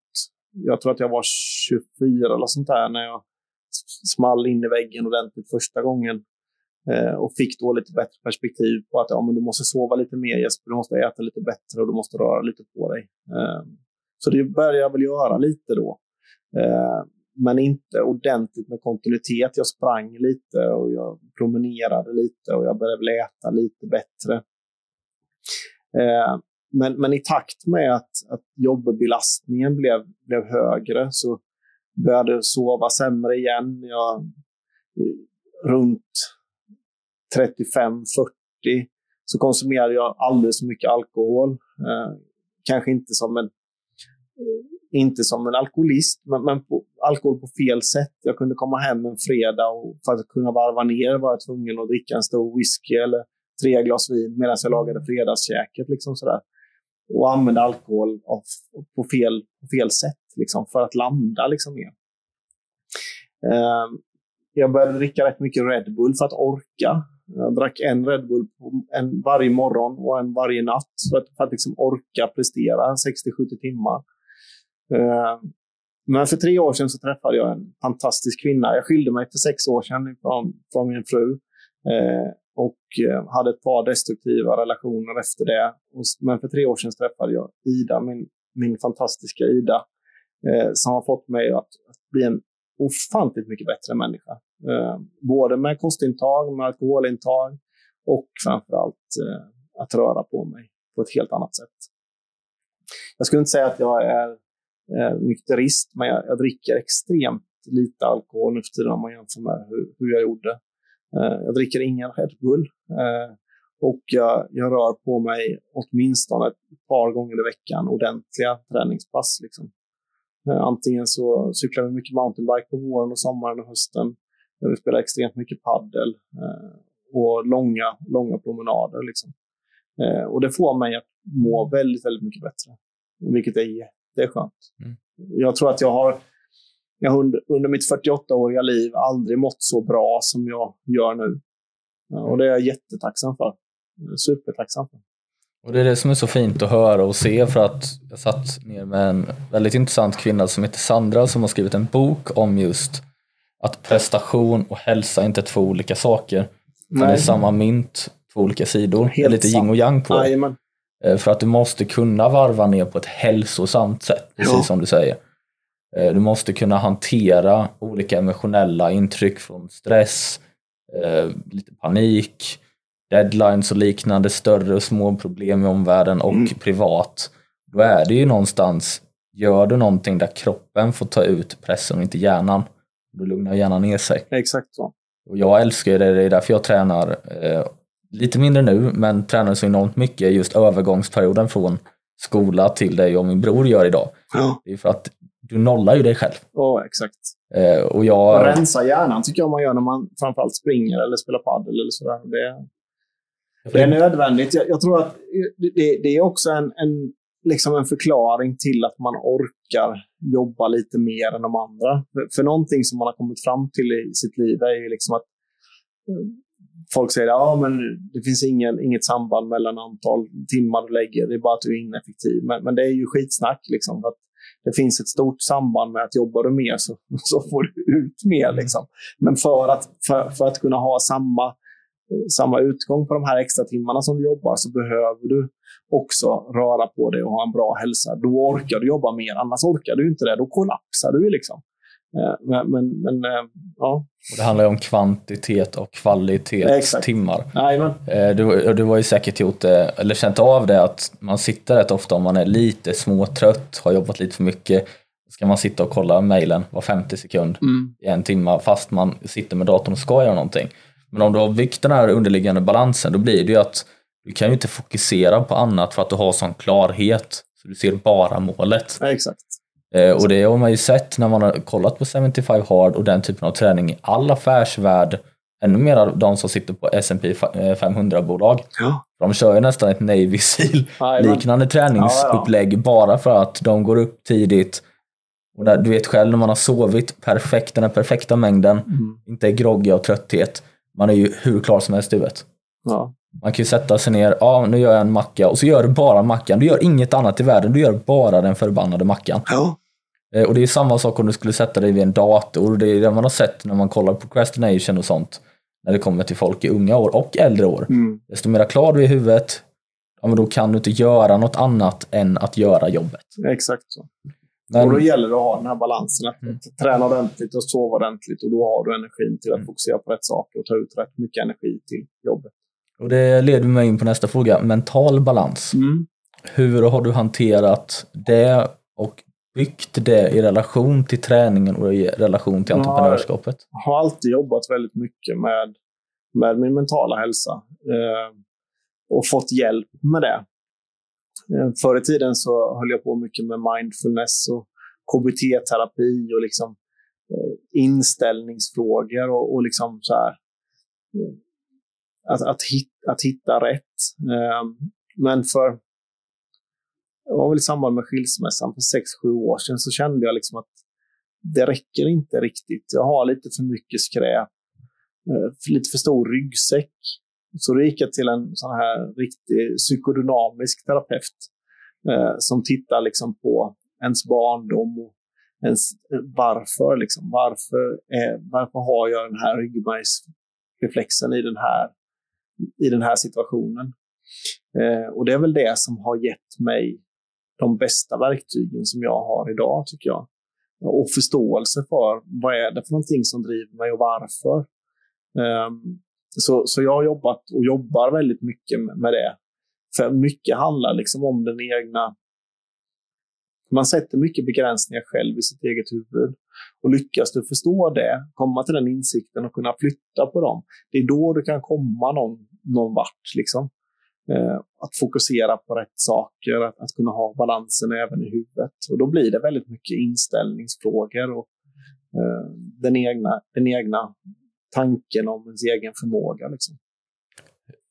jag tror att jag var 24 eller sånt där, när jag small in i väggen ordentligt första gången. Eh, och fick då lite bättre perspektiv på att ja, men du måste sova lite mer Jesper, du måste äta lite bättre och du måste röra lite på dig. Eh, så det började jag väl göra lite då. Eh, men inte ordentligt med kontinuitet. Jag sprang lite och jag promenerade lite och jag började väl äta lite bättre. Eh, men, men i takt med att, att jobbelastningen blev, blev högre så började jag sova sämre igen. Jag, eh, runt 35-40 så konsumerade jag alldeles för mycket alkohol. Eh, kanske inte som en eh, inte som en alkoholist, men, men på, alkohol på fel sätt. Jag kunde komma hem en fredag och för att kunna varva ner var jag tvungen att dricka en stor whisky eller tre glas vin medan jag lagade fredagskäket. Liksom sådär. Och använda alkohol av, på, fel, på fel sätt liksom, för att landa liksom, mer. Eh, jag började dricka rätt mycket Red Bull för att orka. Jag drack en Red Bull en varje morgon och en varje natt för att, för att liksom orka prestera 60-70 timmar. Eh, men för tre år sedan så träffade jag en fantastisk kvinna. Jag skilde mig för sex år sedan från, från min fru. Eh, och eh, hade ett par destruktiva relationer efter det. men för tre år sedan träffade jag Ida, min, min fantastiska Ida, som har fått mig att, att bli en ofantligt mycket bättre människa. Eh, både med kostintag, med alkoholintag och framförallt eh, att röra på mig på ett helt annat sätt. Jag skulle inte säga att jag är eh, nykterist, men jag, jag dricker extremt lite alkohol nu för tiden om man jämför med hur, hur jag gjorde. Eh, jag dricker ingen Red Bull eh, och jag, jag, rör på mig åtminstone ett par gånger i veckan ordentliga träningspass. Liksom. Eh, antingen så cyklar vi mycket mountainbike på våren och sommaren och hösten. Vi spelar extremt mycket paddel eh, och långa, långa promenader. Liksom. Eh, och det får mig att må väldigt, väldigt mycket bättre. Vilket är jätteskönt. Mm. Jag tror att jag har, jag har under, mitt 48-åriga liv aldrig mått så bra som jag gör nu. Och det är jag jättetacksam för. Supertacksam för. Och det är det som är så fint att höra och se för att jag satt ner med en väldigt intressant kvinna som heter Sandra som har skrivit en bok om just att prestation och hälsa inte är två olika saker. Nej. Det är samma mynt, två olika sidor. Helt det är lite yin och yang på det. Eh, för att du måste kunna varva ner på ett hälsosamt sätt, precis ja. som du säger. Eh, du måste kunna hantera olika emotionella intryck från stress, eh, lite panik, deadlines och liknande, större och små problem i omvärlden och mm. privat, då är det ju någonstans, gör du någonting där kroppen får ta ut pressen och inte hjärnan, då lugnar hjärnan ner sig. Exakt så. Och jag älskar det, det är därför jag tränar lite mindre nu, men tränar så enormt mycket just övergångsperioden från skola till det jag och min bror gör idag. Ja. Det är för att du nollar ju dig själv. Ja, oh, exakt. Eh, och jag... Och rensa hjärnan tycker jag man gör när man framförallt springer eller spelar padel eller sådär. Det, det är nödvändigt. Jag, jag tror att det, det, är också en, en liksom en förklaring till att man orkar jobba lite mer än de andra. För, för någonting som man har kommit fram till i sitt liv är ju liksom att eh, folk säger att ja, det finns ingen, inget samband mellan antal timmar du lägger, det är bara att du är ineffektiv. Men, men det är ju skitsnack. Liksom, att det finns ett stort samband med att jobbar du mer så, så får du ut mer. Liksom. Men för att, för, för att kunna ha samma samma utgång på de här extra timmarna som du jobbar så behöver du också röra på dig och ha en bra hälsa. Då orkar du jobba mer, annars orkar du inte det. Då kollapsar du. Liksom. Eh, men, men, men eh, ja. Och det handlar ju om kvantitet och kvalitet Exakt. timmar. Amen. Eh, du, du har ju säkert gjort det, eller känt av det att man sitter rätt ofta om man är lite småtrött, har jobbat lite för mycket, ska man sitta och kolla mejlen var 50 sekund mm. i en timme fast man sitter med datorn och ska göra någonting. Men om du har byggt den här underliggande balansen då blir det ju att du kan ju inte fokusera på annat för att du har sån klarhet. Så du ser bara målet. Ja, exakt. Eh, och det har man ju sett när man har kollat på 75 hard och den typen av träning i all affärsvärld. Ännu mer de som sitter på S&P 500-bolag. Ja. De kör ju nästan ett Navy Seal-liknande träningsupplägg ja, ja. bara för att de går upp tidigt. Och där, du vet själv när man har sovit perfekt, den här perfekta mängden, mm. inte är groggy av trötthet man är ju hur klar som helst i huvudet. Ja. Man kan ju sätta sig ner, ja nu gör jag en macka och så gör du bara mackan. Du gör inget annat i världen, du gör bara den förbannade mackan. Ja. Eh, och det är samma sak om du skulle sätta dig vid en dator. Det är det man har sett när man kollar på Crastination och sånt. När det kommer till folk i unga år och äldre år. Mm. Desto mer klar du är i huvudet, ja, men då kan du inte göra något annat än att göra jobbet. Exakt så. Men... Och då gäller det att ha den här balansen. Att mm. träna ordentligt och sova ordentligt. Och då har du energin till att mm. fokusera på rätt saker och ta ut rätt mycket energi till jobbet. Och det leder mig in på nästa fråga. Mental balans. Mm. Hur har du hanterat det och byggt det i relation till träningen och i relation till entreprenörskapet? Jag har alltid jobbat väldigt mycket med, med min mentala hälsa. Eh, och fått hjälp med det. Eh, förr i tiden så höll jag på mycket med mindfulness och KBT-terapi och liksom eh, inställningsfrågor och, och liksom så här, eh, att, att, hit, att hitta rätt. Ehm, men för, det var väl i samband med skilsmässan för 6-7 år sedan så kände jag liksom att det räcker inte riktigt. Jag har lite för mycket skräp, eh, lite för stor ryggsäck så då gick jag till en sån här riktig psykodynamisk terapeut eh, som tittar liksom på ens barndom och ens eh, varför. Liksom. Varför, eh, varför har jag den här ryggmärgsreflexen i den här, i den här situationen? Eh, och det är väl det som har gett mig de bästa verktygen som jag har idag, tycker jag. Och förståelse för vad är det för någonting som driver mig och varför. Eh, så, så jag har jobbat och jobbar väldigt mycket med det. För mycket handlar liksom om den egna... Man sätter mycket begränsningar själv i sitt eget huvud. Och lyckas du förstå det, komma till den insikten och kunna flytta på dem, det är då du kan komma någon, någon vart. Liksom. Eh, att fokusera på rätt saker, att, att, kunna ha balansen även i huvudet. Och då blir det väldigt mycket inställningsfrågor och eh, den, egna, den egna tanken om ens egen förmåga. Liksom.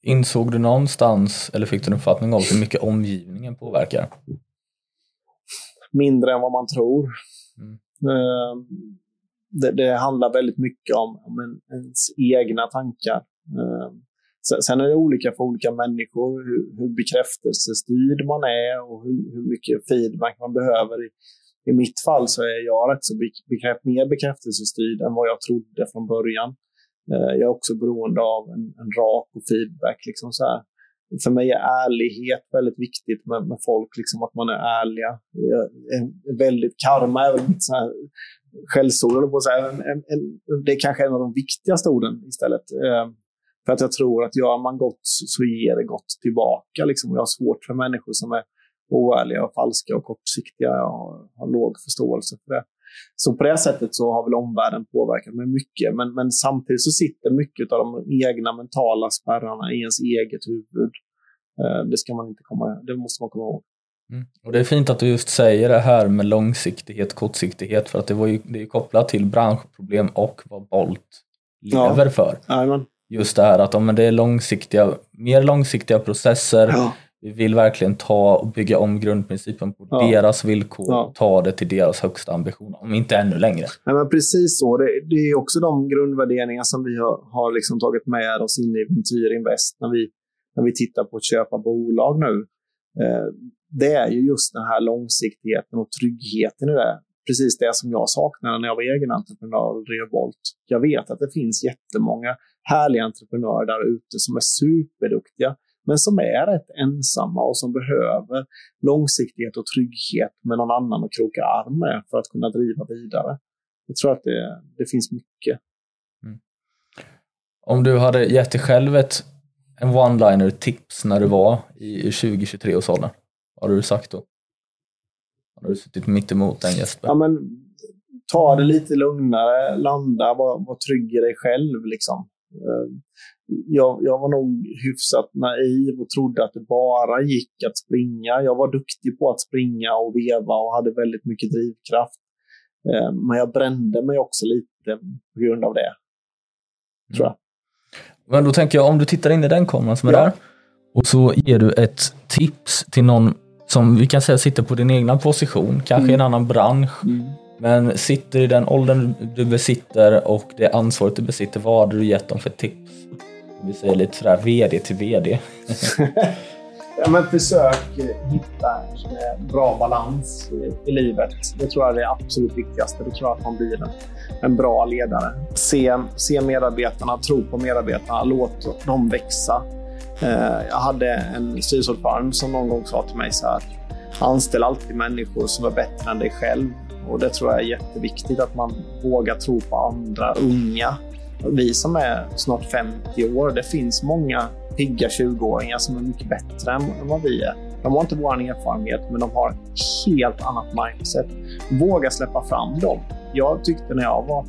Insåg du någonstans, eller fick du en uppfattning om hur mycket omgivningen påverkar? Mindre än vad man tror. Mm. Ehm, det, det, handlar väldigt mycket om, om en, ens egna tankar. Ehm, sen är det olika för olika människor, hur, hur bekräftelsestyrd man är och hur, hur mycket feedback man behöver i, i mitt fall så är jag rätt så bekräft, mer bekräftelsestyrd än vad jag trodde från början. Eh, jag är också beroende av en, en rak och feedback. Liksom så här. För mig är ärlighet väldigt viktigt med, med folk, liksom att man är ärliga. Är väldigt karma är väl så här skällsord, på så här. En, en, en, det är kanske en av de viktigaste orden istället. Ehm, för att jag tror att gör man gott så ger det gott tillbaka. Liksom. Jag har svårt för människor som är oärliga och falska och kortsiktiga. Jag har, har låg förståelse för det. Så på det sättet så har väl omvärlden påverkat mig mycket. Men, men samtidigt så sitter mycket av de egna mentala spärrarna i ens eget huvud. Eh, det, ska man inte komma, det måste man komma ihåg. Mm. Och Det är fint att du just säger det här med långsiktighet, kortsiktighet, för att det, var ju, det är kopplat till branschproblem och vad Bolt lever ja. för. Amen. Just det här att om det är långsiktiga, mer långsiktiga processer, ja vi vill verkligen ta och bygga om grundprincipen på Ja. deras villkor Ja. ta det till deras högsta ambition, om inte ännu längre. Nej, men precis så. Det, det är också de grundvärderingar som vi har, har liksom tagit med oss in i Ventyr Invest när vi, när vi tittar på att köpa bolag nu. Eh, det är ju just den här långsiktigheten och tryggheten i det. Precis det som jag saknade när jag var egen entreprenör och drev Volt. Jag vet att det finns jättemånga härliga entreprenörer där ute som är superduktiga, men som är rätt ensamma och som behöver långsiktighet och trygghet med någon annan att kroka arm med för att kunna driva vidare. Jag tror att det, det finns mycket. Om du hade gett dig själv ett en one-liner tips när du var i 20-23-årsåldern, vad hade du sagt då? Hade du suttit mitt emot den Jesper? Ja, men, ta det lite lugnare, landa, var, var trygg i dig själv. Liksom. Jag, jag var nog hyfsat naiv och trodde att det bara gick att springa. Jag var duktig på att springa och veva och hade väldigt mycket drivkraft. Eh, Men jag brände mig också lite på grund av det, tror jag. Men då tänker jag, om du tittar in i den kameran som är Ja. där och så ger du ett tips till någon som vi kan säga sitter på din egna position, kanske i en annan bransch, men sitter i den åldern du besitter och det ansvaret du besitter, vad hade du gett dem för tips? Vi säger lite sådär VD till VD. Ja, men försök eh, hitta en eh, bra balans i, i livet. Det tror jag är det absolut viktigaste. Det tror jag att man blir en, en bra ledare. Se, se medarbetarna, tro på medarbetarna, låt dem växa. Eh, jag hade en styrelseordförande som någon gång sa till mig så här. Anställ alltid människor som är bättre än dig själv. Och det tror jag är jätteviktigt att man vågar tro på andra unga. Vi som är snart 50 år, det finns många pigga 20-åringar som är mycket bättre än vad vi är. De har inte vår erfarenhet, men de har ett helt annat mindset. Våga släppa fram dem. Jag tyckte när jag var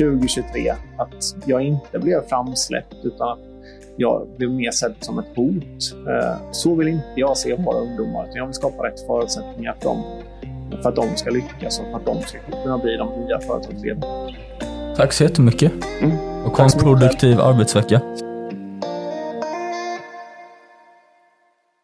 20-23 att jag inte blev framsläppt, utan att jag blev mer sedd som ett hot. Eh, Så vill inte jag se våra ungdomar, utan jag vill skapa rätt förutsättningar för dem för att de ska lyckas och för att de ska kunna bli de nya företagsledarna. Tack så jättemycket Mm och konstproduktiv arbetsvecka.